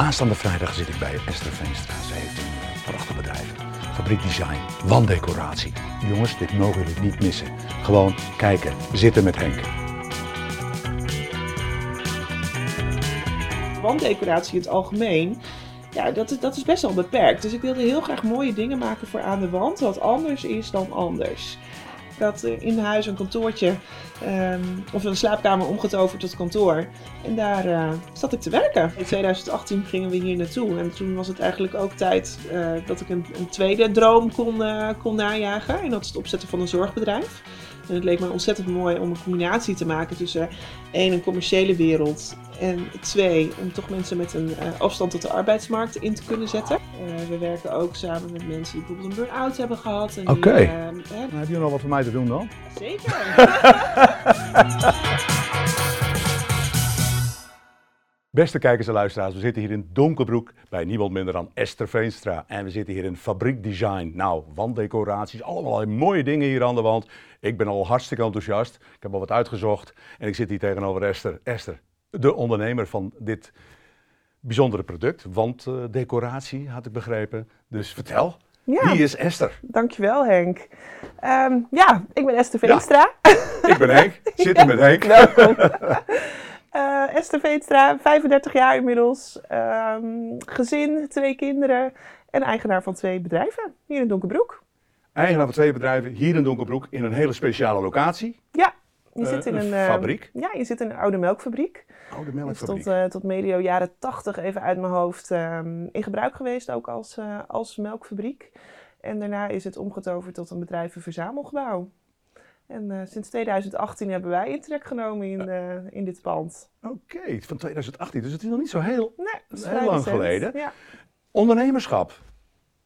Aanstaande vrijdag zit ik bij Esther Veenstra. Ze heeft een prachtig bedrijf. Fabriek Design, wanddecoratie. Jongens, dit mogen jullie niet missen. Gewoon kijken, zitten met Henk. wanddecoratie in het algemeen, ja, dat is, dat is best wel beperkt. Dus ik wilde heel graag mooie dingen maken voor aan de wand, wat anders is dan anders. Had eh, in huis een kantoortje, ehm, of een slaapkamer omgetoverd tot kantoor. En daar uh, zat ik te werken. In 2018 gingen we hier naartoe. En toen was het eigenlijk ook tijd uh, dat ik een, een, tweede droom kon, kon najagen. En dat is het opzetten van een zorgbedrijf. En het leek me ontzettend mooi om een combinatie te maken tussen één, een commerciële wereld en twee, om toch mensen met een uh, afstand tot de arbeidsmarkt in te kunnen zetten. Uh, we werken ook samen met mensen die bijvoorbeeld een burn-out hebben gehad. Oké. Okay. Uh, heb je nog wat voor mij te doen dan? Zeker. Beste kijkers en luisteraars, we zitten hier in Donkerbroek bij niemand minder dan Esther Veenstra. En we zitten hier in Fabriek Design. Nou, wanddecoraties, allemaal mooie dingen hier aan de wand. Ik ben al hartstikke enthousiast. Ik heb al wat uitgezocht. En ik zit hier tegenover Esther. Esther, de ondernemer van dit bijzondere product. Wanddecoratie, had ik begrepen. Dus vertel. Ja. Wie is Esther? Dankjewel Henk. Um, ja, ik ben Esther Veenstra. Ja, ik ben Henk. Zit ja. met Henk. Welkom. Uh, Esther Veenstra, 35 jaar inmiddels. Um, gezin, twee kinderen en eigenaar van twee bedrijven hier in Donkerbroek. Eigenaar van twee bedrijven hier in Donkerbroek in een hele speciale locatie. Ja, je zit in een, een fabriek. Ja, je zit in een oude melkfabriek. Oude melkfabriek. tot, tot medio jaren 80 even uit mijn hoofd um, in gebruik geweest, ook als, als melkfabriek. En daarna is het omgetoverd tot een bedrijvenverzamelgebouw. En uh, sinds 2018 hebben wij intrek genomen in, uh, in dit pand. Oké, okay, van 2018. Dus het is nog niet zo heel, nee, heel lang geleden. Ja. Ondernemerschap.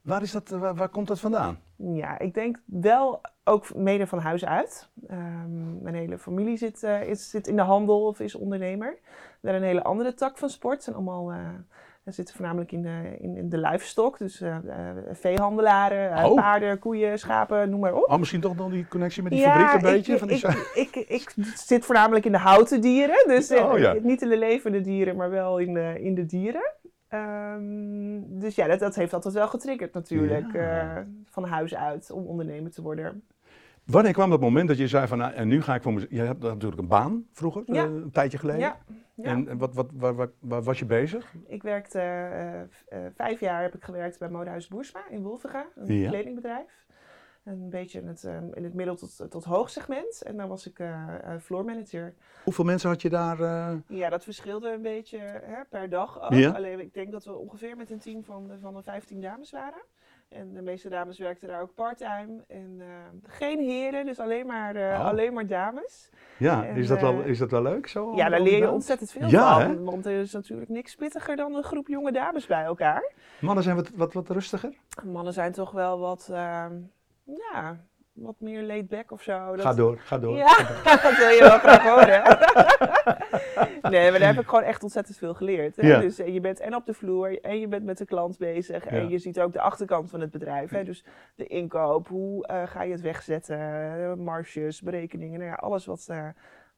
Waar, is dat, waar, waar, komt dat vandaan? Ja, ik denk wel ook mede van huis uit. Um, mijn hele familie zit, uh, is, zit in de handel of is ondernemer. Daar een hele andere tak van sport. zijn allemaal we zitten voornamelijk in de, in, in de livestock, dus uh, veehandelaren, oh. paarden, koeien, schapen, noem maar op. Oh, misschien toch dan die connectie met die ja, fabriek een ik, beetje? Ik, van die ik, ik, ik, zit voornamelijk in de houten dieren, dus oh, ja. niet in de levende dieren, maar wel in de, in de dieren. Um, dus ja, dat, dat heeft altijd wel getriggerd natuurlijk, ja. van huis uit, om ondernemer te worden. Wanneer kwam dat moment dat je zei van, nou, en nu ga ik voor mezelf... Je hebt natuurlijk een baan vroeger, ja. een tijdje geleden. Ja. Ja. En, en wat, wat, waar, waar, waar, was je bezig? Ik werkte, uh, uh, vijf jaar heb ik gewerkt bij Modehuis Boersma in Wolvega, een ja. kledingbedrijf. Een beetje in het, uh, in het middel tot, tot hoogsegment. En dan was ik floor manager. Hoeveel mensen had je daar? Ja, dat verschilde een beetje hè, per dag ook. Ja. Alleen ik denk dat we ongeveer met een team van, van de 15 dames waren. En de meeste dames werkten daar ook parttime. En uh, geen heren, dus alleen maar, uh, oh. alleen maar dames. Ja, en, is, dat wel, uh, is dat wel leuk zo? Ja, daar leer je ontzettend veel ja, van. Hè? Want er is natuurlijk niks pittiger dan een groep jonge dames bij elkaar. Mannen zijn wat, wat, wat rustiger? Mannen zijn toch wel wat, ehm, ja, wat meer laid back of zo. Dat... Ga door, ga door. Ja, dat wil je wel graag horen. nee, maar daar heb ik gewoon echt ontzettend veel geleerd. Hè? Ja. Dus je bent en op de vloer en je bent met de klant bezig. En je ziet ook de achterkant van het bedrijf. Hè? Dus de inkoop, hoe uh, ga je het wegzetten, marges, berekeningen. Nou ja, alles wat, uh,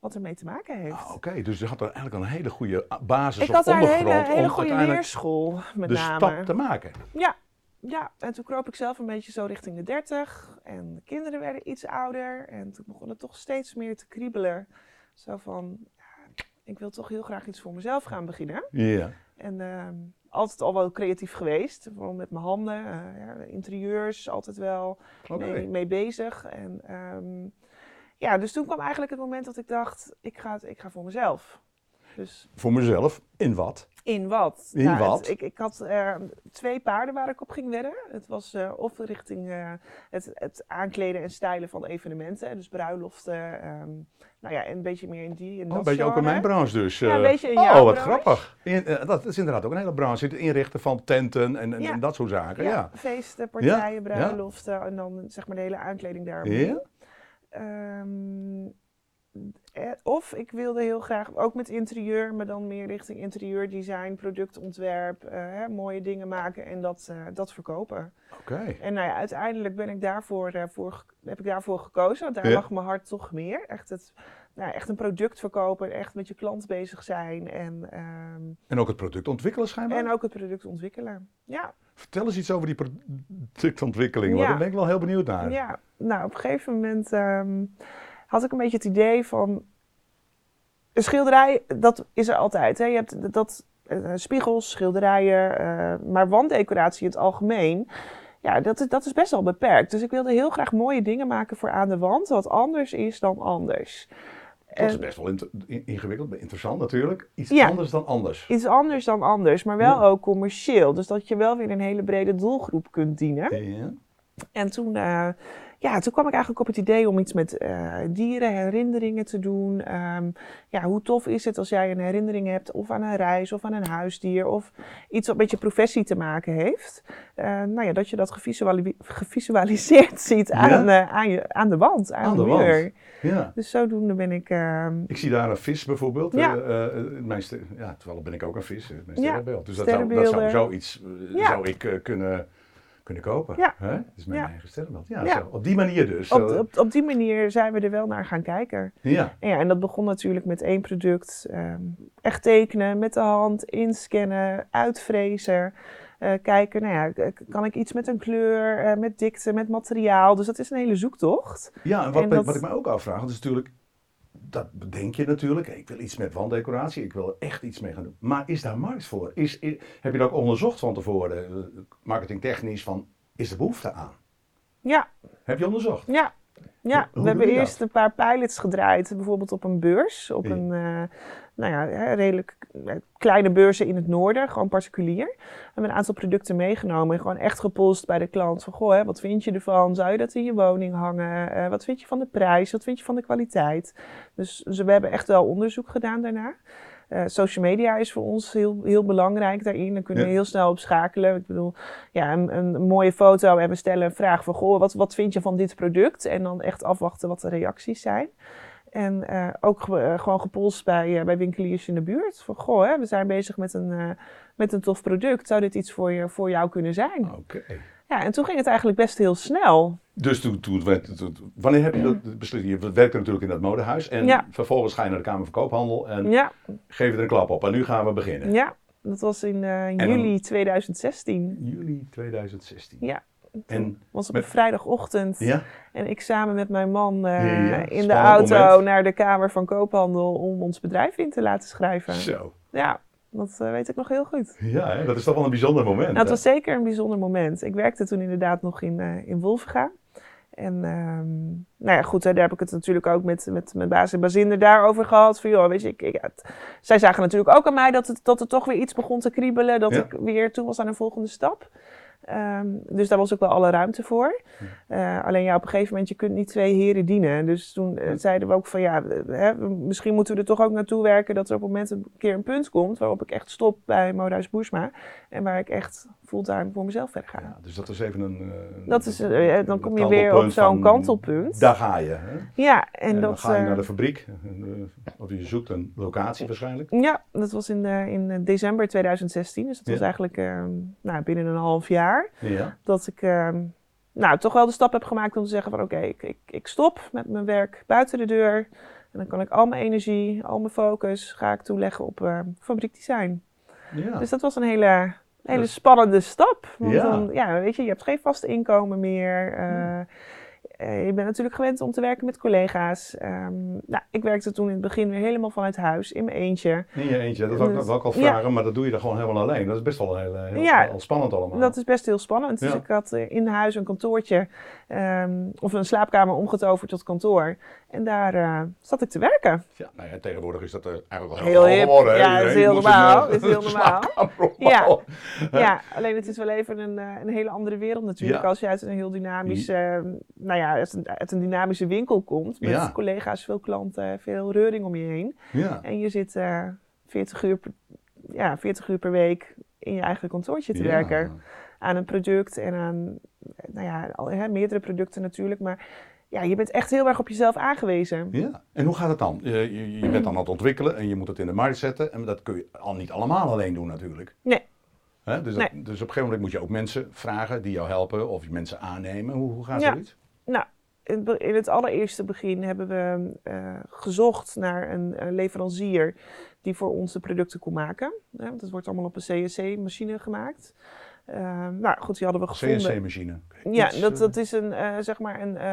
wat ermee te maken heeft. Ah, Oké, okay. dus je had er eigenlijk een hele goede basis ik op had daar een ondergrond hele, hele goede leerschool met de name. stap te maken. Ja. Ja, en toen kroop ik zelf een beetje zo richting de 30 en de kinderen werden iets ouder en toen begon het toch steeds meer te kriebelen. Zo van, ja, ik wil toch heel graag iets voor mezelf gaan beginnen. Ja. En uh, altijd al wel creatief geweest, vooral met mijn handen, uh, ja, interieurs, altijd wel Okay. mee, mee bezig. En um, ja, dus toen kwam eigenlijk het moment dat ik dacht, ik ga, het, ik ga voor mezelf. Dus Voor mezelf, in wat? In wat? In Nou, wat? het- ik, ik had eh, twee paarden waar ik op ging wedden. Het was eh, of richting eh, het, het aankleden en stylen van evenementen. Dus bruiloften. ehm, nou ja, en een beetje meer in die. In Oh, dat een beetje ook in mijn branche dus. Ja, een beetje in oh, jouw wat branche. grappig. In, dat is inderdaad ook een hele branche. Het inrichten van tenten en, en, Ja. en dat soort zaken. Ja, Ja. feesten, partijen, bruiloften. En dan zeg maar de hele aankleding daar. Ja? Eh, of ik wilde heel graag, ook met interieur, maar dan meer richting interieurdesign, productontwerp, eh, hè, mooie dingen maken en dat, eh, dat verkopen. Oké. En nou ja, uiteindelijk ben ik daarvoor, voor, heb ik daarvoor gekozen, want daar Ja. lag mijn hart toch meer. Echt, het, nou, echt een product verkopen, echt met je klant bezig zijn. En ehm, en ook het product ontwikkelen schijnbaar? En ook het product ontwikkelen, ja. Vertel eens iets over die productontwikkeling, want daar ben ik wel heel benieuwd naar. Ja, nou op een gegeven moment ehm, had ik een beetje het idee van. Een schilderij, dat is er altijd. Hè? Je hebt dat, eh, spiegels, schilderijen, eh, maar wanddecoratie in het algemeen. Ja, dat is, dat is best wel beperkt. Dus ik wilde heel graag mooie dingen maken voor aan de wand, wat anders is dan anders. Dat is best wel ingewikkeld, interessant natuurlijk. Iets Ja. anders dan anders. Iets anders dan anders, maar wel Ja. ook commercieel. Dus dat je wel weer een hele brede doelgroep kunt dienen. Ja. En toen, eh, ja, toen kwam ik eigenlijk op het idee om iets met eh, dieren, herinneringen te doen. Ehm, ja, hoe tof is het als jij een herinnering hebt of aan een reis of aan een huisdier of iets wat met je professie te maken heeft. Eh, nou ja, dat je dat gevisuali- gevisualiseerd ziet aan, eh, aan, je, aan de wand, aan, Aan de de muur. ja. Dus zodoende ben ik... ehm, Ik zie daar een vis bijvoorbeeld. Ja. mijn ja, terwijl ben ik ook een vis, mijn Ja. Dus dat zou, dat zou zoiets zou ik kunnen, kunnen kopen. Ja. Hè? Dat is mijn Ja. eigen sterrenbeeld. Ja, Ja. Zo, op die manier dus. op, Eh, op, op die manier zijn we er wel naar gaan kijken. ja. En, ja, en dat begon natuurlijk met één product. ehm, echt tekenen met de hand, inscannen, uitvrezen. eh, kijken, nou ja, kan ik iets met een kleur, eh, met dikte, met materiaal. Dus dat is een hele zoektocht. Ja, en wat, En me- dat- wat ik me ook afvraag, dat is natuurlijk, dat bedenk je natuurlijk. Ik wil iets met wanddecoratie, ik wil er echt iets mee gaan doen. Maar is daar markt voor? Is, heb je dat ook onderzocht van tevoren, eh, marketingtechnisch, van is er behoefte aan? Ja, Heb je onderzocht? ja. Ja, Hoe we hebben dat? eerst een paar pilots gedraaid, bijvoorbeeld op een beurs. Op een, eh, nou ja, redelijk eh, kleine beurzen in het noorden, gewoon particulier. We hebben een aantal producten meegenomen en gewoon echt gepolst bij de klant. Van, goh, hè, wat vind je ervan? Zou je dat in je woning hangen? Eh, wat vind je van de prijs? Wat vind je van de kwaliteit? Dus, dus we hebben echt wel onderzoek gedaan daarna. Eh, social media is voor ons heel, heel belangrijk daarin. Dan kunnen we heel snel op schakelen. Ik bedoel, ja, een, een mooie foto en we stellen een vraag van... Goh, wat, wat vind je van dit product? En dan echt afwachten wat de reacties zijn. En eh, ook eh, gewoon gepolst bij, eh, bij winkeliers in de buurt. Van, goh, hè, we zijn bezig met een, met een tof product. Zou dit iets voor, je, voor jou kunnen zijn? Oké. Ja, en toen ging het eigenlijk best heel snel. Dus toen, toen, werd- toen- wanneer heb je dat beslist? Je werkte natuurlijk in dat modehuis en Ja. vervolgens ga je naar de Kamer van Koophandel en Ja, geef je er een klap op. En nu gaan we beginnen. ja dat was in dan- juli 2016. Juli 2016. Ja, En was op een vrijdagochtend. ja, En ik samen met mijn man eh, Ja, in de auto moment. naar de Kamer van Koophandel om ons bedrijf in te laten schrijven. zo. Ja, dat eh, weet ik nog heel goed. Ja, hè, dat is toch wel een bijzonder moment. Nou, het was zeker een bijzonder moment. Ik werkte toen inderdaad nog in, eh in Wolvenga. En ehm, nou ja, goed, hè, daar heb ik het natuurlijk ook met, met mijn baas en bazinder daarover gehad. Van, joh, weet je, ik, ik, zij zagen natuurlijk ook aan mij dat het, dat het toch weer iets begon te kriebelen. Dat Ja. ik weer toe was aan een volgende stap. Ehm, dus daar was ook wel alle ruimte voor. Eh, alleen ja, op een gegeven moment, je kunt niet twee heren dienen. Dus toen eh, zeiden we ook van ja, hè, misschien moeten we er toch ook naartoe werken dat er op het moment een keer een punt komt waarop ik echt stop bij Modehuis Boersma. En waar ik echt fulltime voor mezelf verder ga. Ja, dus dat is even een. eh, Dat is, dan kom je weer op zo'n kantelpunt. Daar ga je. Hè? Ja, en, En, dan dat, ga je naar de fabriek. Of je zoekt een locatie waarschijnlijk. ja, dat was in, in december 2016. Dus dat was eigenlijk eh, nou, binnen een half jaar. Ja. dat ik ehm, nou, toch wel de stap heb gemaakt om te zeggen van oké, ik, ik, ik stop met mijn werk buiten de deur. En dan kan ik al mijn energie, al mijn focus ga ik toeleggen op eh, fabriekdesign. ja. Dus dat was een hele, hele spannende stap. Want Ja. dan, ja, weet je, je hebt geen vaste inkomen meer. eh, je bent natuurlijk gewend om te werken met collega's. Ehm, nou, ik werkte toen in het begin weer helemaal vanuit huis, in mijn eentje. In je eentje, dat wil ik, Dus- ik al ja. vragen, maar dat doe je dan gewoon helemaal alleen. Dat is best wel heel, heel, Ja. spannend allemaal. Dat is best heel spannend. Dus ik had eh, in huis een kantoortje ehm, of een slaapkamer omgetoverd tot kantoor. En daar eh, zat ik te werken. Ja, nou ja, tegenwoordig is dat eh, eigenlijk wel Heel heel hip. geworden. hè. Ja, dat is heel normaal. een, Dat is heel normaal. Ja. Ja, alleen het is wel even een, eh, een hele andere wereld natuurlijk. Als je uit een heel dynamisch, eh, nou ja, uit een, uit een dynamische winkel komt. Met Ja. collega's, veel klanten, veel reuring om je heen. Ja. En je zit eh 40, uur per, ja, 40 uur per week in je eigen kantoortje te Ja. werken. aan een product en aan nou ja, al, hè, meerdere producten natuurlijk. Maar ja, je bent echt heel erg op jezelf aangewezen. Ja, en hoe gaat het dan? Je, je, je bent dan aan het ontwikkelen en je moet het in de markt zetten. En dat kun je al niet allemaal alleen doen natuurlijk. Nee. Hè? Dus, dat- Nee. dus op een gegeven moment moet je ook mensen vragen die jou helpen of je mensen aannemen. Hoe, hoe gaat Ja. zoiets? Nou, in, het allereerste begin hebben we uh, gezocht naar een, leverancier die voor ons de producten kon maken. want het wordt allemaal op een CNC-machine gemaakt. Uh, nou goed, die hadden we gevonden. CNC-machine? Ja, dat, dat is een, zeg maar een,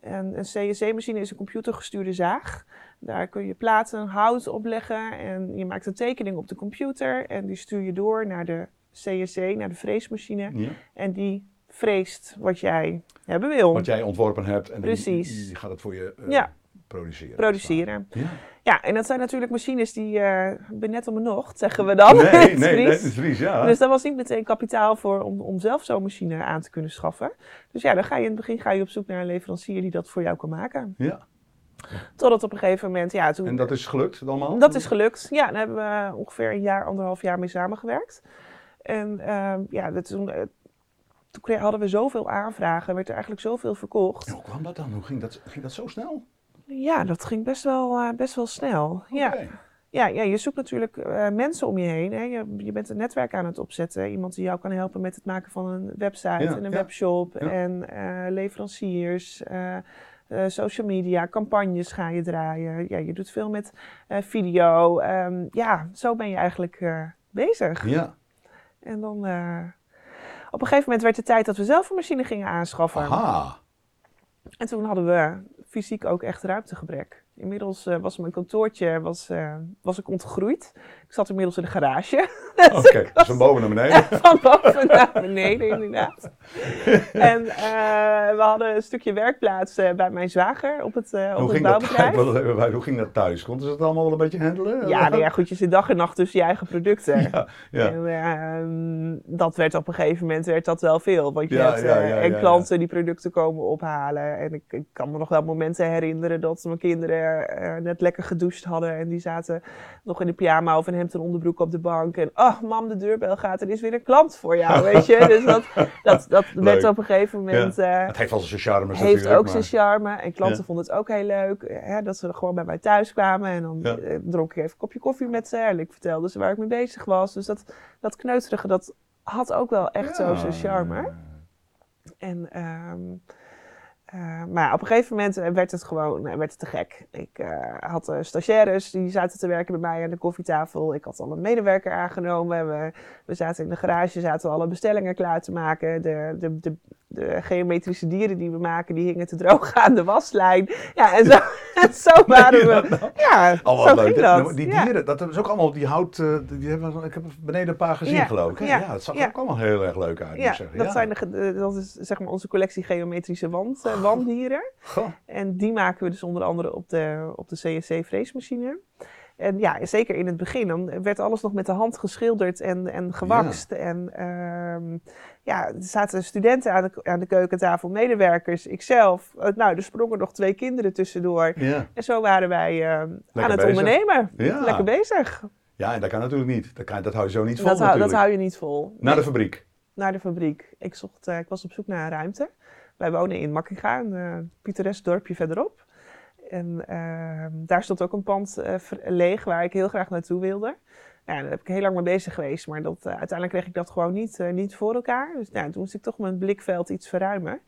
een, een CNC-machine is een computergestuurde zaag. Daar kun je platen hout op leggen en je maakt een tekening op de computer en die stuur je door naar de CNC, naar de freesmachine. Ja. En die freest wat jij hebben wil. Wat jij ontworpen hebt en Precies. Die, gaat het voor je uh, produceren. Produceren. Ja. ja, en dat zijn natuurlijk machines die uh, ben net om een nocht, zeggen we dan. Nee, nee, nee, is Fries, ja. Dus daar was niet meteen kapitaal voor om, om zelf zo'n machine aan te kunnen schaffen. Dus ja, dan ga je in het begin ga je op zoek naar een leverancier die dat voor jou kan maken. Ja. Totdat op een gegeven moment, ja, toen... En dat is gelukt allemaal? Dat is gelukt, ja. Daar hebben we ongeveer een jaar, anderhalf jaar mee samengewerkt. En uh, ja, dat, toen, eh, toen hadden we zoveel aanvragen, werd er eigenlijk zoveel verkocht. hoe kwam dat dan? Hoe ging dat, ging dat zo snel? Ja, dat ging best wel, uh, best wel snel. Ja. Ja, ja, je zoekt natuurlijk uh, mensen om je heen. Hè. Je, je, bent een netwerk aan het opzetten. Iemand die jou kan helpen met het maken van een website en een webshop en uh, leveranciers. social media, campagnes ga je draaien. Ja, je doet veel met video. Um, ja, zo ben je eigenlijk bezig. Ja. En dan op een gegeven moment werd het tijd dat we zelf een machine gingen aanschaffen. Aha. En toen hadden we fysiek ook echt ruimtegebrek. Inmiddels uh, was mijn kantoortje was, uh, was ik ontgroeid. Ik zat inmiddels in de garage. Oké, okay, dus van boven naar beneden. van boven naar beneden, inderdaad. en uh, we hadden een stukje werkplaats bij mijn zwager op het, uh, op het bouwbedrijf. Dat, hoe ging dat thuis? Konden ze het allemaal wel een beetje handelen? Ja, nou ja, goed, je zit dag en nacht tussen je eigen producten. Ja, ja. En ehm, dat werd op een gegeven moment werd dat wel veel. Want je ja, hebt en klanten die producten komen ophalen. En ik, ik, kan me nog wel momenten herinneren dat mijn kinderen net lekker gedoucht hadden. En die zaten nog in de pyjama of een hemd en onderbroek op de bank. En, oh, mam, de deurbel gaat, er is weer een klant voor jou, weet je. Dus dat, dat, dat werd op een gegeven moment... Ja. Uh, het heeft wel zijn charme heeft ook zijn charme. En klanten vonden het ook heel leuk. Hè, dat ze gewoon bij mij thuis kwamen. En dan dronk ik even een kopje koffie met ze. En ik vertelde ze waar ik mee bezig was. Dus dat, dat kneuterige, dat had ook wel echt zo zijn charme. En... Um, uh, maar op een gegeven moment eh, werd het gewoon uh, werd het te gek. Ik uh, had stagiaires die zaten te werken bij mij aan de koffietafel. Ik had al een medewerker aangenomen. We, we zaten in de garage, zaten alle bestellingen klaar te maken. De, de, de, de geometrische dieren die we maken, die hingen te droog aan de waslijn. Ja, en zo, zo waren we. Ja, allemaal zo leuk. Dat. Die dieren, dat is ook allemaal die hout. Uh, die hebben, ik heb beneden een paar gezien, geloof ik. Ja, ja, dat zag er ook allemaal heel erg leuk uit. Ja, dat, Zijn de, dat is zeg maar onze collectie geometrische wand, uh, wanddieren. Goh. En die maken we dus onder andere op de, op de CNC-freesmachine. En ja, zeker in het begin, dan werd alles nog met de hand geschilderd en, en gewakst. En uh, ja, er zaten studenten aan de, aan de keukentafel, medewerkers, ikzelf. Uh, nou, er sprongen nog twee kinderen tussendoor. Ja. En zo waren wij uh, aan het bezig. ondernemen. Ja. Lekker bezig. Ja, en dat kan natuurlijk niet. Dat, kan, dat hou je zo niet vol dat, dat hou je niet vol. Naar de fabriek? Naar de fabriek. Ik, zocht, uh, ik was op zoek naar een ruimte. Wij wonen in Makkinga, een uh, pittoresk dorpje verderop. En ehm, daar stond ook een pand uh, leeg waar ik heel graag naartoe wilde. Ja, daar heb ik heel lang mee bezig geweest, maar dat, uh, uiteindelijk kreeg ik dat gewoon niet, uh, niet voor elkaar. Dus nou, toen moest ik toch mijn blikveld iets verruimen.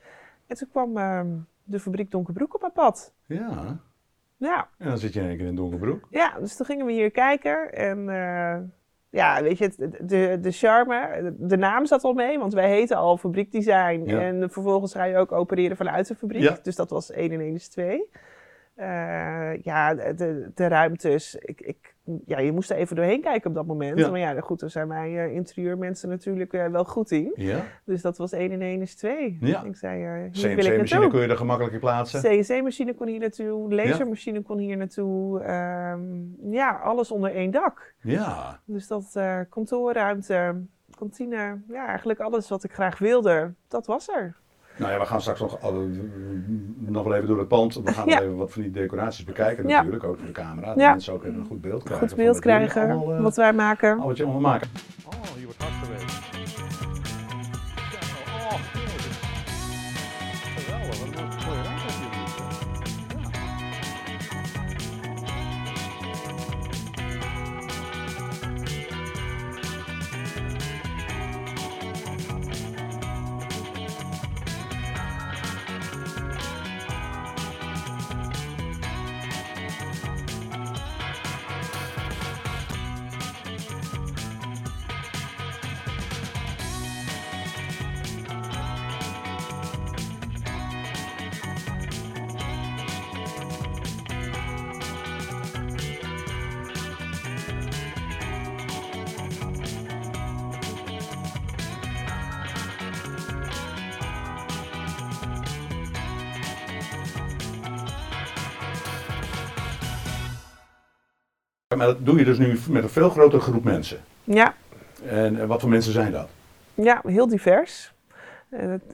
En toen kwam ehm, de fabriek Donkerbroek op mijn pad. Ja. Ja. En dan zit je in één keer in Donkerbroek. Ja, dus toen gingen we hier kijken en ja, weet je, de, de charme, de naam zat al mee, want wij heten al fabriekdesign. Ja. En vervolgens ga je ook opereren vanuit de fabriek. Ja. Dus dat was 1 en 1 is 2. Uh, ja, de, de ruimtes. Ik, ik, ja, je moest er even doorheen kijken op dat moment. Maar ja, goed, daar zijn wij uh, interieurmensen natuurlijk uh, wel goed in. Ja. Dus dat was 1 en 1 is 2. Ja. Ik zei, CNC-machine kun je er gemakkelijk plaatsen. CNC-machine kon hier naartoe, lasermachine kon hier naartoe. Um, ja, alles onder één dak. Ja. Dus dat kantoorruimte, kantine, ja, eigenlijk alles wat ik graag wilde, dat was er. Nou ja, we gaan straks nog, nog wel even door het pand. We gaan ja. even wat van die decoraties bekijken natuurlijk, ook voor de camera. Dat ja. mensen ook even een goed beeld krijgen. Goed beeld krijgen, allemaal, uh, wat wij maken. Al wat je allemaal maken. Oh, hier wordt hard geweest. Maar dat doe je dus nu met een veel grotere groep mensen. Ja, En eh, wat voor mensen zijn dat? ja heel divers.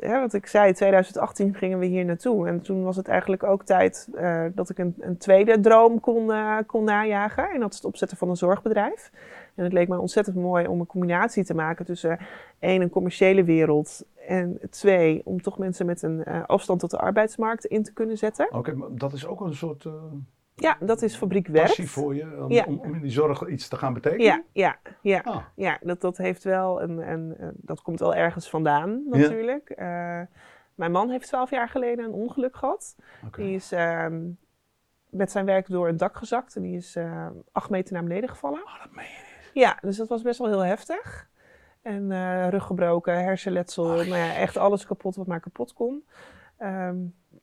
Wat ik zei, 2018 gingen we hier naartoe. En toen was het eigenlijk ook tijd eh, dat ik een, een tweede droom kon, eh, kon najagen. En dat is het opzetten van een zorgbedrijf. En het leek mij ontzettend mooi om een combinatie te maken tussen één, een commerciële wereld. En twee, om toch mensen met een afstand tot de arbeidsmarkt in te kunnen zetten. Oké, maar dat is ook een soort Ja, dat is Fabriek Werkt. passie voor je, om, Ja. om, om in die zorg iets te gaan betekenen? Ja, ja, ja. Ah, Ja, dat, dat heeft wel een, een, een- dat komt wel ergens vandaan Ja. natuurlijk. Eh, mijn man heeft twaalf jaar geleden een ongeluk gehad. Die is ehm, met zijn werk door het dak gezakt en die is eh, acht meter naar beneden gevallen. Ah, dat meen je niet. Ja, dus dat was best wel heel heftig. En eh, rug gebroken, hersenletsel, nou ja, echt alles kapot wat maar kapot kon. Ehm,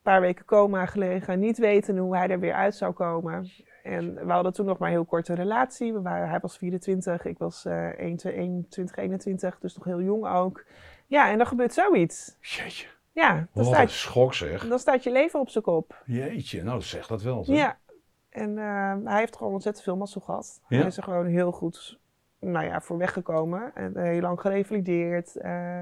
paar weken coma gelegen, niet weten hoe hij er weer uit zou komen. En we hadden toen nog maar een heel korte relatie. We waren, hij was 24, ik was eh 21, 21, dus nog heel jong ook. Ja, en dan gebeurt zoiets. Jeetje, Ja, dan, een staat, schok zeg. dan staat je leven op zijn kop. Jeetje, nou zeg dat wel. zeg. Ja, en eh, hij heeft gewoon ontzettend veel mazzel gehad. Ja? Hij is er gewoon heel goed nou ja, voor weggekomen. En eh, heel lang gerevalideerd. eh,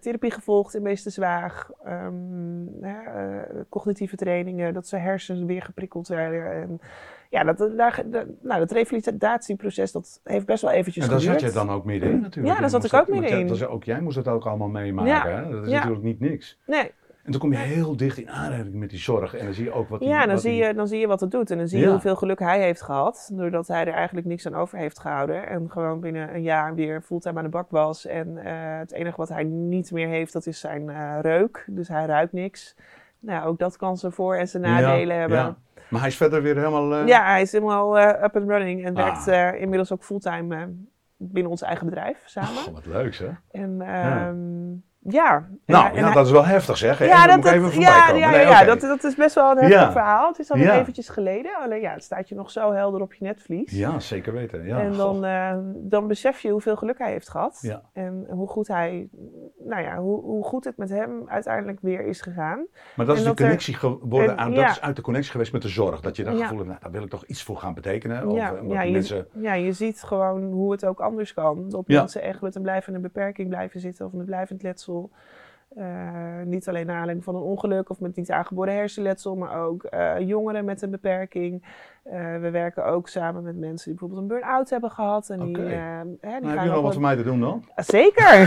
therapie gevolgd in meeste zwaag. ehm, eh, cognitieve trainingen, dat zijn hersens weer geprikkeld werden. En ja, dat, daar, dat, nou, dat revalidatieproces dat heeft best wel eventjes En daar zat je dan ook middenin natuurlijk. Ja, daar zat ik ook middenin. dat ook jij moest het ook allemaal meemaken. Ja, Hè? Dat is ja. natuurlijk niet niks. Nee, En toen kom je heel dicht in aanraking met die zorg. En dan zie je ook wat die... Ja, dan wat zie, die- je, dan zie je wat het doet. En dan zie je Ja. hoeveel geluk hij heeft gehad. Doordat hij er eigenlijk niks aan over heeft gehouden. En gewoon binnen een jaar weer fulltime aan de bak was. En eh, het enige wat hij niet meer heeft, dat is zijn eh, reuk. Dus hij ruikt niks. Nou, ook dat kan zijn voor- en zijn nadelen Ja, hebben. ja. Maar hij is verder weer helemaal... eh, Ja, hij is helemaal up and running. En Ah. werkt eh, inmiddels ook fulltime binnen ons eigen bedrijf samen. Oh, wat leuk zeg. En ehm, ja. Nou, en ja, dat is wel heftig zeg. hè? ja, dat, even ja, komen. ja, Nee, ja, oké. dat, dat is best wel een heftig verhaal. Het is Ja. eventjes geleden. Alleen ja, het staat je nog zo helder op je netvlies. Ja, zeker weten. Ja, en dan, eh, dan besef je hoeveel geluk hij heeft gehad. En hoe goed hij, nou ja, hoe, hoe goed het met hem uiteindelijk weer is gegaan. Maar dat is de er- connectie geworden en- aan, ja. dat is uit de connectie geweest met de zorg. Dat je dan Ja. gevoel hebt, nou, daar wil ik toch iets voor gaan betekenen. Of, ja, je, mensen... ja, je ziet gewoon hoe het ook anders kan. Dat mensen echt met een blijvende beperking blijven zitten of met blijvend letsel. Eh, niet alleen naar aanleiding van een ongeluk of met niet aangeboren hersenletsel, maar ook eh, jongeren met een beperking. Eh, we werken ook samen met mensen die bijvoorbeeld een burn-out hebben gehad. En die, hè, die Nou, heb gaan je ook nog wat voor mij te doen dan? Zeker!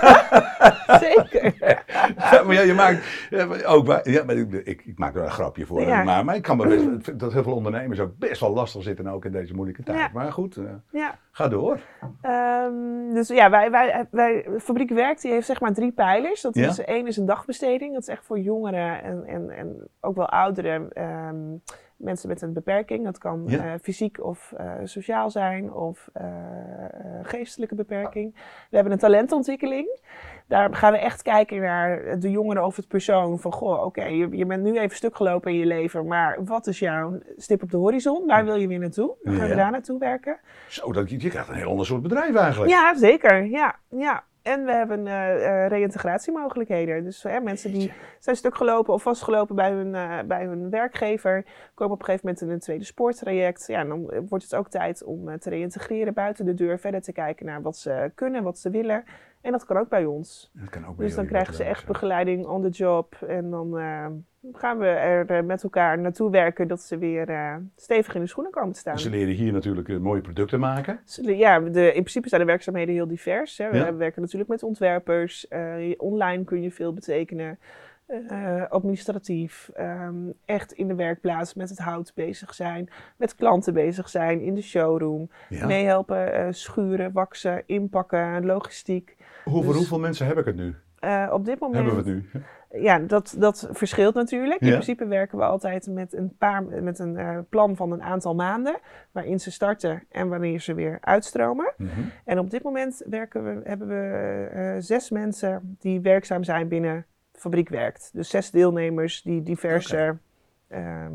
Zeker! Ja, maar ja, je maakt maar ook ja, maar ik, ik, ik maak er een grapje voor. Ja. Maar, maar ik kan me best, vind dat heel veel ondernemers ook best wel lastig zitten, ook in deze moeilijke tijd. Ja. Maar goed, eh, ga door. Ehm, dus ja, wij, wij, wij, Fabriek Werkt die heeft zeg maar drie pijlers. Dat is, één is een dagbesteding. Dat is echt voor jongeren en, en, en ook wel oudere ehm, mensen met een beperking. Dat kan Ja. eh, fysiek of eh, sociaal zijn of eh, geestelijke beperking. We hebben een talentontwikkeling. Daar gaan we echt kijken naar de jongeren of het persoon. Van goh, oké, je, je bent nu even stuk gelopen in je leven. Maar wat is jouw stip op de horizon? Waar wil je weer naartoe? Dan gaan we daar naartoe werken. Zo, dat, je krijgt een heel ander soort bedrijf eigenlijk. Ja, zeker. Ja, ja. En we hebben eh, reïntegratiemogelijkheden. Dus mensen die zijn stuk gelopen of vastgelopen bij hun, eh, bij hun werkgever, komen op een gegeven moment in een tweede spoortraject. Ja, dan wordt het ook tijd om te reïntegreren buiten de deur, verder te kijken naar wat ze kunnen, wat ze willen. En dat kan ook bij ons. Dat kan ook bij Dus dan krijgen ze echt begeleiding on the job. En dan eh, gaan we er eh, met elkaar naartoe werken dat ze weer eh, stevig in de schoenen komen te staan. Ze leren hier natuurlijk mooie producten maken. Ja, de, in principe zijn de werkzaamheden heel divers. Hè. We Ja. werken natuurlijk met ontwerpers. online kun je veel betekenen. administratief. ehm, echt in de werkplaats met het hout bezig zijn. Met klanten bezig zijn. In de showroom. Ja. Meehelpen eh, schuren, waksen, inpakken, logistiek. Hoeveel, dus- hoeveel mensen heb ik het nu? Eh, op dit moment... Hebben we het nu? Ja, dat, dat verschilt natuurlijk. In Ja. principe werken we altijd met een, paar, met een eh, plan van een aantal maanden. Waarin ze starten en wanneer ze weer uitstromen. Mhm. En op dit moment werken we, hebben we eh, zes mensen die werkzaam zijn binnen Fabriek Werkt. Dus zes deelnemers die diverse ehm,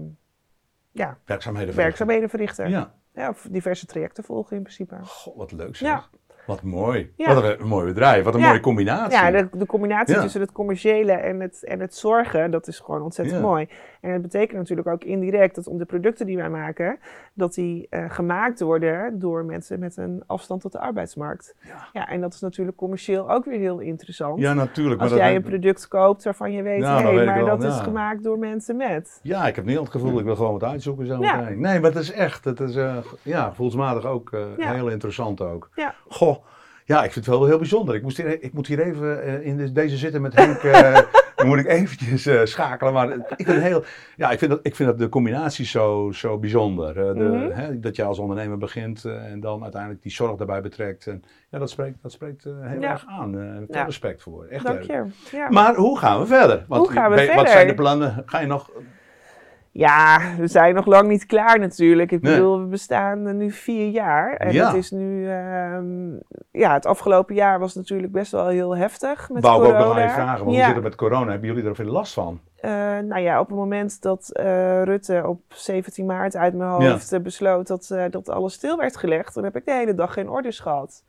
ja, Werkzaamheden. werkzaamheden verrichten. Ja. Ja, of diverse trajecten volgen in principe. Goh, wat leuk zeg. Ja. Wat mooi. Ja. Wat een, een mooi bedrijf. Wat een Ja. mooie combinatie. Ja, de, de combinatie Ja. tussen het commerciële en het, en het zorgen, dat is gewoon ontzettend mooi. En het betekent natuurlijk ook indirect dat om de producten die wij maken, dat die eh, gemaakt worden door mensen met een afstand tot de arbeidsmarkt. Ja. En dat is natuurlijk commercieel ook weer heel interessant. Ja, natuurlijk. Als maar dat- jij een product koopt waarvan je weet, hé, weet maar wel, dat is gemaakt door mensen met. Ja, ik heb niet al het gevoel, ik wil gewoon wat uitzoeken zo Ja. meteen. Nee, maar het is echt, het is eh, ja, gevoelsmatig ook eh, heel interessant ook. Ja. Goh, ja, ik vind het wel heel bijzonder. Ik, moest hier, ik moet hier even eh, in de- deze zitten met Henk, eh, dan moet ik eventjes eh, schakelen. Maar ik vind, heel, ja, ik vind, dat, ik vind dat de combinatie zo, zo bijzonder. De, Mhm. hè, dat je als ondernemer begint en dan uiteindelijk die zorg daarbij betrekt. En, ja, dat spreekt, dat spreekt heel Ja. erg aan. veel Ja. respect voor. Echt Dank je. Ja. Maar hoe gaan we verder? Want Hoe gaan we ben- Wat verder? zijn de plannen? Ga je nog Ja, we zijn nog lang niet klaar natuurlijk. Ik Nee. bedoel, we bestaan nu vier jaar. En Ja. het is nu... ehm, ja, het afgelopen jaar was natuurlijk best wel heel heftig met Wou ik ook corona. nog je vragen, want ja. hoe zit het met corona? Hebben jullie er veel last van? Eh, nou ja, op het moment dat eh, Rutte op 17 maart uit mijn hoofd eh, besloot dat, dat alles stil werd gelegd, dan heb ik de hele dag geen orders gehad.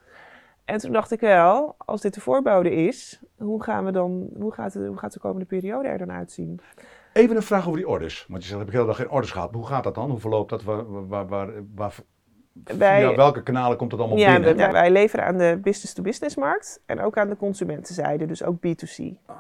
En toen dacht ik wel, als dit de voorbode is, hoe, gaan we dan, hoe, gaat, de, hoe gaat de komende periode er dan uitzien? Even een vraag over die orders. Want je zegt, heb ik de hele dag geen orders gehad. Maar hoe gaat dat dan? Hoe verloopt dat? Waar, waar, waar, waar, Wij- via welke kanalen komt het allemaal Ja, binnen? we- wij leveren aan de business-to-business markt en ook aan de consumentenzijde, dus ook B2C.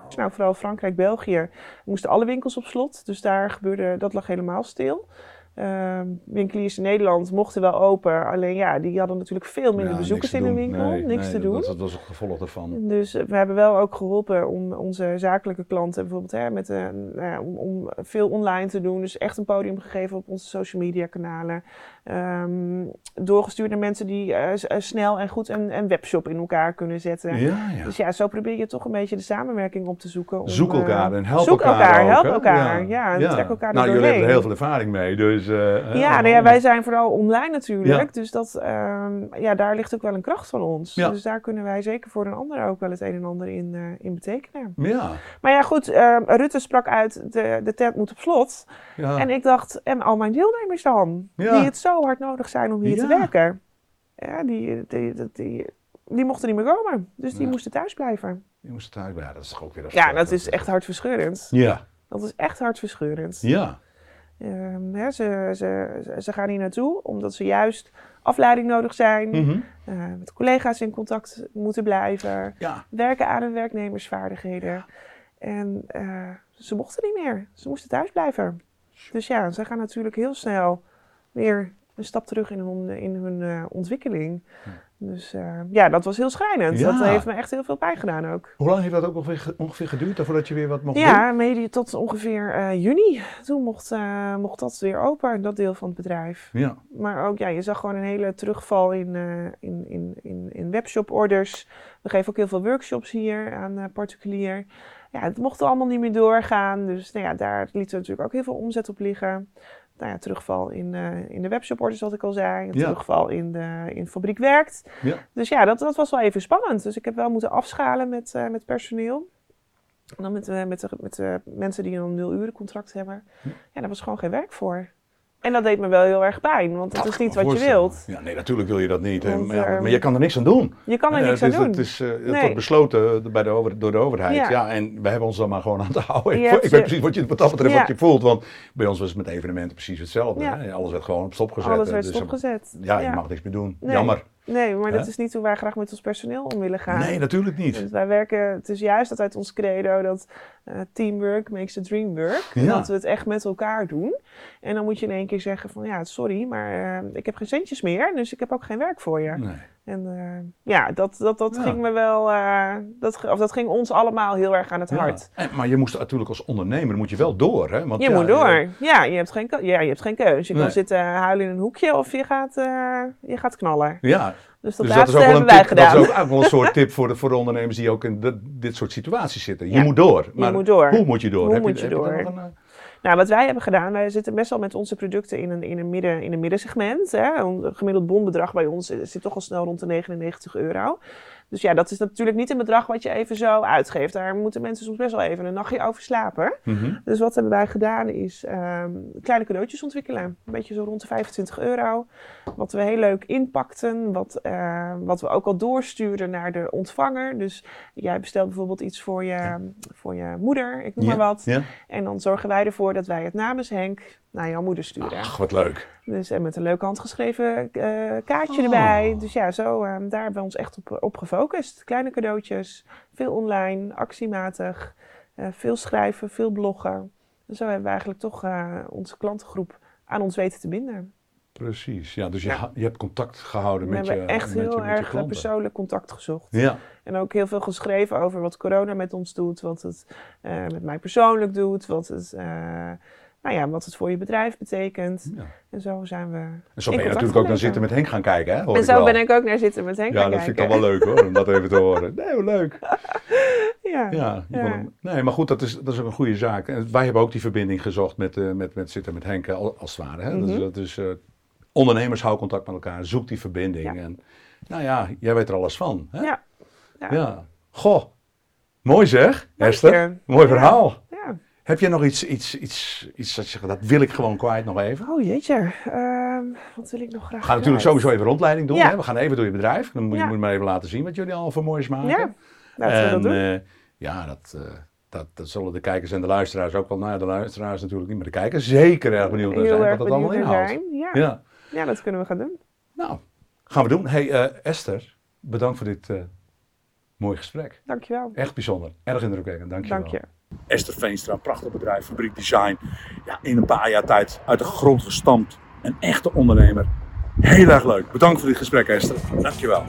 Dus nou, vooral Frankrijk, België moesten alle winkels op slot, dus daar gebeurde, dat lag helemaal stil. Ehm, winkeliers in Nederland mochten wel open, alleen ja, die hadden natuurlijk veel minder Ja, bezoekers in de winkel, Nee, niks nee, te doen. Dat, dat was het gevolg daarvan. Dus eh, we hebben wel ook geholpen om onze zakelijke klanten bijvoorbeeld hè, met, nou ja, om, om veel online te doen. Dus echt een podium gegeven op onze social media kanalen. Ehm, doorgestuurd naar mensen die eh, eh, snel en goed een, een webshop in elkaar kunnen zetten. Ja, ja. Dus ja, zo probeer je toch een beetje de samenwerking op te zoeken. om, Zoek eh, elkaar en help zoek elkaar. help elkaar, ja, en trek elkaar Nou, jullie hebben er heel veel ervaring mee. Dus, eh, Ja, nou ja, wij zijn vooral online natuurlijk. Dus dat, ehm, ja, daar ligt ook wel een kracht van ons. Dus daar kunnen wij zeker voor een ander ook wel het een en ander in, eh, in betekenen. Ja, Maar ja, goed, ehm, Rutte sprak uit, de, de tent moet op slot. ja. En ik dacht, en al mijn deelnemers dan? Die het zo hard nodig zijn om hier te werken. Ja, die, die, die, die, die mochten niet meer komen. Dus die Ja. moesten thuis blijven. je moest het uit. Ja, dat is toch ook weer Ja, dat is echt hartverscheurend. Ja, Dat is echt hartverscheurend. ja. Ehm, hè, ze, ze, ze- ze gaan hier naartoe omdat ze juist afleiding nodig zijn. Mhm. eh, met collega's in contact moeten blijven. Ja, Werken aan hun werknemersvaardigheden. En eh, ze mochten niet meer. Ze moesten thuis blijven. Dus ja, ze gaan natuurlijk heel snel weer een stap terug in hun, in hun eh, ontwikkeling. Dus eh, ja, dat was heel schrijnend. Ja. Dat heeft me echt heel veel pijn gedaan ook. hoe lang heeft dat ook ongeveer, ge- ongeveer geduurd voordat je weer wat mocht doen? Ja, tot ongeveer eh, juni. Toen mocht, eh, mocht dat weer open, dat deel van het bedrijf. Ja, Maar ook, ja, je zag gewoon een hele terugval in, eh in, in, in, in webshop-orders. We geven ook heel veel workshops hier aan eh, particulier. Ja, het mocht allemaal niet meer doorgaan. Dus nou ja, daar lieten we natuurlijk ook heel veel omzet op liggen. Nou ja, terugval in, eh, in de webshop-orders, wat ik al zei. Een Ja. terugval in de in fabriek werkt. Ja. Dus ja, dat, dat was wel even spannend. Dus ik heb wel moeten afschalen met, eh, met personeel. En dan met, eh, met, de, met de mensen die een nul uren contract hebben. Ja, daar was gewoon geen werk voor. En dat deed me wel heel erg pijn, want dat Dat is niet wat je wilt. Ja, nee, natuurlijk wil je dat niet. Want, maar, ja, ehm, maar je kan er niks aan doen. Je kan er Eh, niks het aan doen. Het, is, eh, het Nee. wordt besloten bij de over, door de overheid. Ja. Ja. en we hebben ons dan maar gewoon aan te houden. Ik, ik weet precies wat, je, wat dat betreft Ja. wat je voelt. Want bij ons was het met evenementen precies hetzelfde. Hè? Alles werd gewoon op stop gezet. Alles werd Dus, stopgezet. Ja, je mag niks meer doen. Nee. Jammer. Nee, maar dat is niet hoe wij graag met ons personeel om willen gaan. Nee, natuurlijk niet. Want wij werken, het is juist dat uit ons credo dat eh, teamwork makes the dream work. Ja. Dat we het echt met elkaar doen. En dan moet je in één keer zeggen van ja, sorry, maar eh, ik heb geen centjes meer, dus ik heb ook geen werk voor je. Nee. En eh, ja, dat, dat, dat Ja. ging me wel, eh, dat, of dat ging ons allemaal heel erg aan het Ja. hart. En, maar je moest natuurlijk als ondernemer moet je wel door. Hè? Want, Je ja, moet door. Ja, je hebt geen, ja, je hebt geen keus. Je Nee. kan zitten huilen in een hoekje of je gaat, eh, je gaat knallen. Ja, Dus dat dus dat is laatste ook wel een wij tip. Dat is ook, wel een soort tip voor de, voor de ondernemers die ook in dit, dit soort situaties zitten. Je moet door. Maar moet door. Hoe moet je door? Hoe Heb moet je door? eh, Nou, wat wij hebben gedaan, wij zitten best wel met onze producten in een, in een, midden, in een middensegment. Hè. Een gemiddeld bonbedrag bij ons zit toch al snel rond de 99 euro. Dus ja, dat is natuurlijk niet een bedrag wat je even zo uitgeeft. Daar moeten mensen soms best wel even een nachtje over slapen. Mhm. Dus wat hebben wij gedaan is ehm, kleine cadeautjes ontwikkelen. Een beetje zo rond de 25 euro. Wat we heel leuk inpakten. Wat, eh, wat we ook al doorstuurden naar de ontvanger. Dus jij bestelt bijvoorbeeld iets voor je, voor je moeder, ik noem maar wat. En dan zorgen wij ervoor dat wij het namens Henk naar jouw moeder sturen. Ach, wat leuk. Dus en met een leuk handgeschreven eh, kaartje Oh. erbij. Dus ja, zo, ehm, daar hebben we ons echt op, op gefocust. Kleine cadeautjes, veel online, actiematig, eh, veel schrijven, veel bloggen. En zo hebben we eigenlijk toch eh, onze klantengroep aan ons weten te binden. Precies. Ja, dus je, Ja. je hebt contact gehouden We met je hebben echt heel je erg persoonlijk contact gezocht. Ja. En ook heel veel geschreven over wat corona met ons doet, wat het met mij persoonlijk doet, wat het, nou ja, wat het voor je bedrijf betekent. ja. En zo zijn we. En zo ben je natuurlijk ook naar zitten met Henk gaan kijken, hè? Hoor En zo ben ik ook naar zitten met Henk Ja, gaan dat vind ik kijken. al wel leuk hoor, om dat even te horen. Nee, wat leuk. Ja. Ja, Ja. nee, maar goed, dat is, dat is ook een goede zaak. En wij hebben ook die verbinding gezocht met, eh, met, met zitten met Henk, eh, al- als het ware. Hè? Mhm. Dus, dat is, eh, ondernemers houden contact met elkaar, zoek die verbinding. Ja. En, nou ja, jij weet er alles van. Hè? Ja. Ja. Ja. Goh, mooi zeg, Esther. Mooi Ja. verhaal. Heb jij nog iets, iets, iets, iets dat je zegt, dat wil ik gewoon kwijt nog even? Oh jeetje, Ehm, wat wil ik nog graag We gaan natuurlijk sowieso even rondleiding doen. Ja. Hè? We gaan even door je bedrijf. Dan moet je, Ja. moet je maar even laten zien wat jullie al voor moois maken. Ja, laten we dat doen. eh, ja, dat, eh, dat, dat zullen de kijkers en de luisteraars ook wel. Nou ja, de luisteraars natuurlijk niet, maar de kijkers zeker erg benieuwd naar zijn wat het allemaal inhoudt. Ja. Ja. Ja, dat kunnen we gaan doen. nou, gaan we doen. Hey eh, Esther, bedankt voor dit mooie gesprek. Dankjewel. Echt bijzonder. Erg indrukwekkend. Dank je Dank je. Esther Veenstra, prachtig bedrijf, Fabriek Design. Ja, in een paar jaar tijd uit de grond gestampt. Een echte ondernemer. Heel erg leuk. Bedankt voor dit gesprek, Esther. Dankjewel.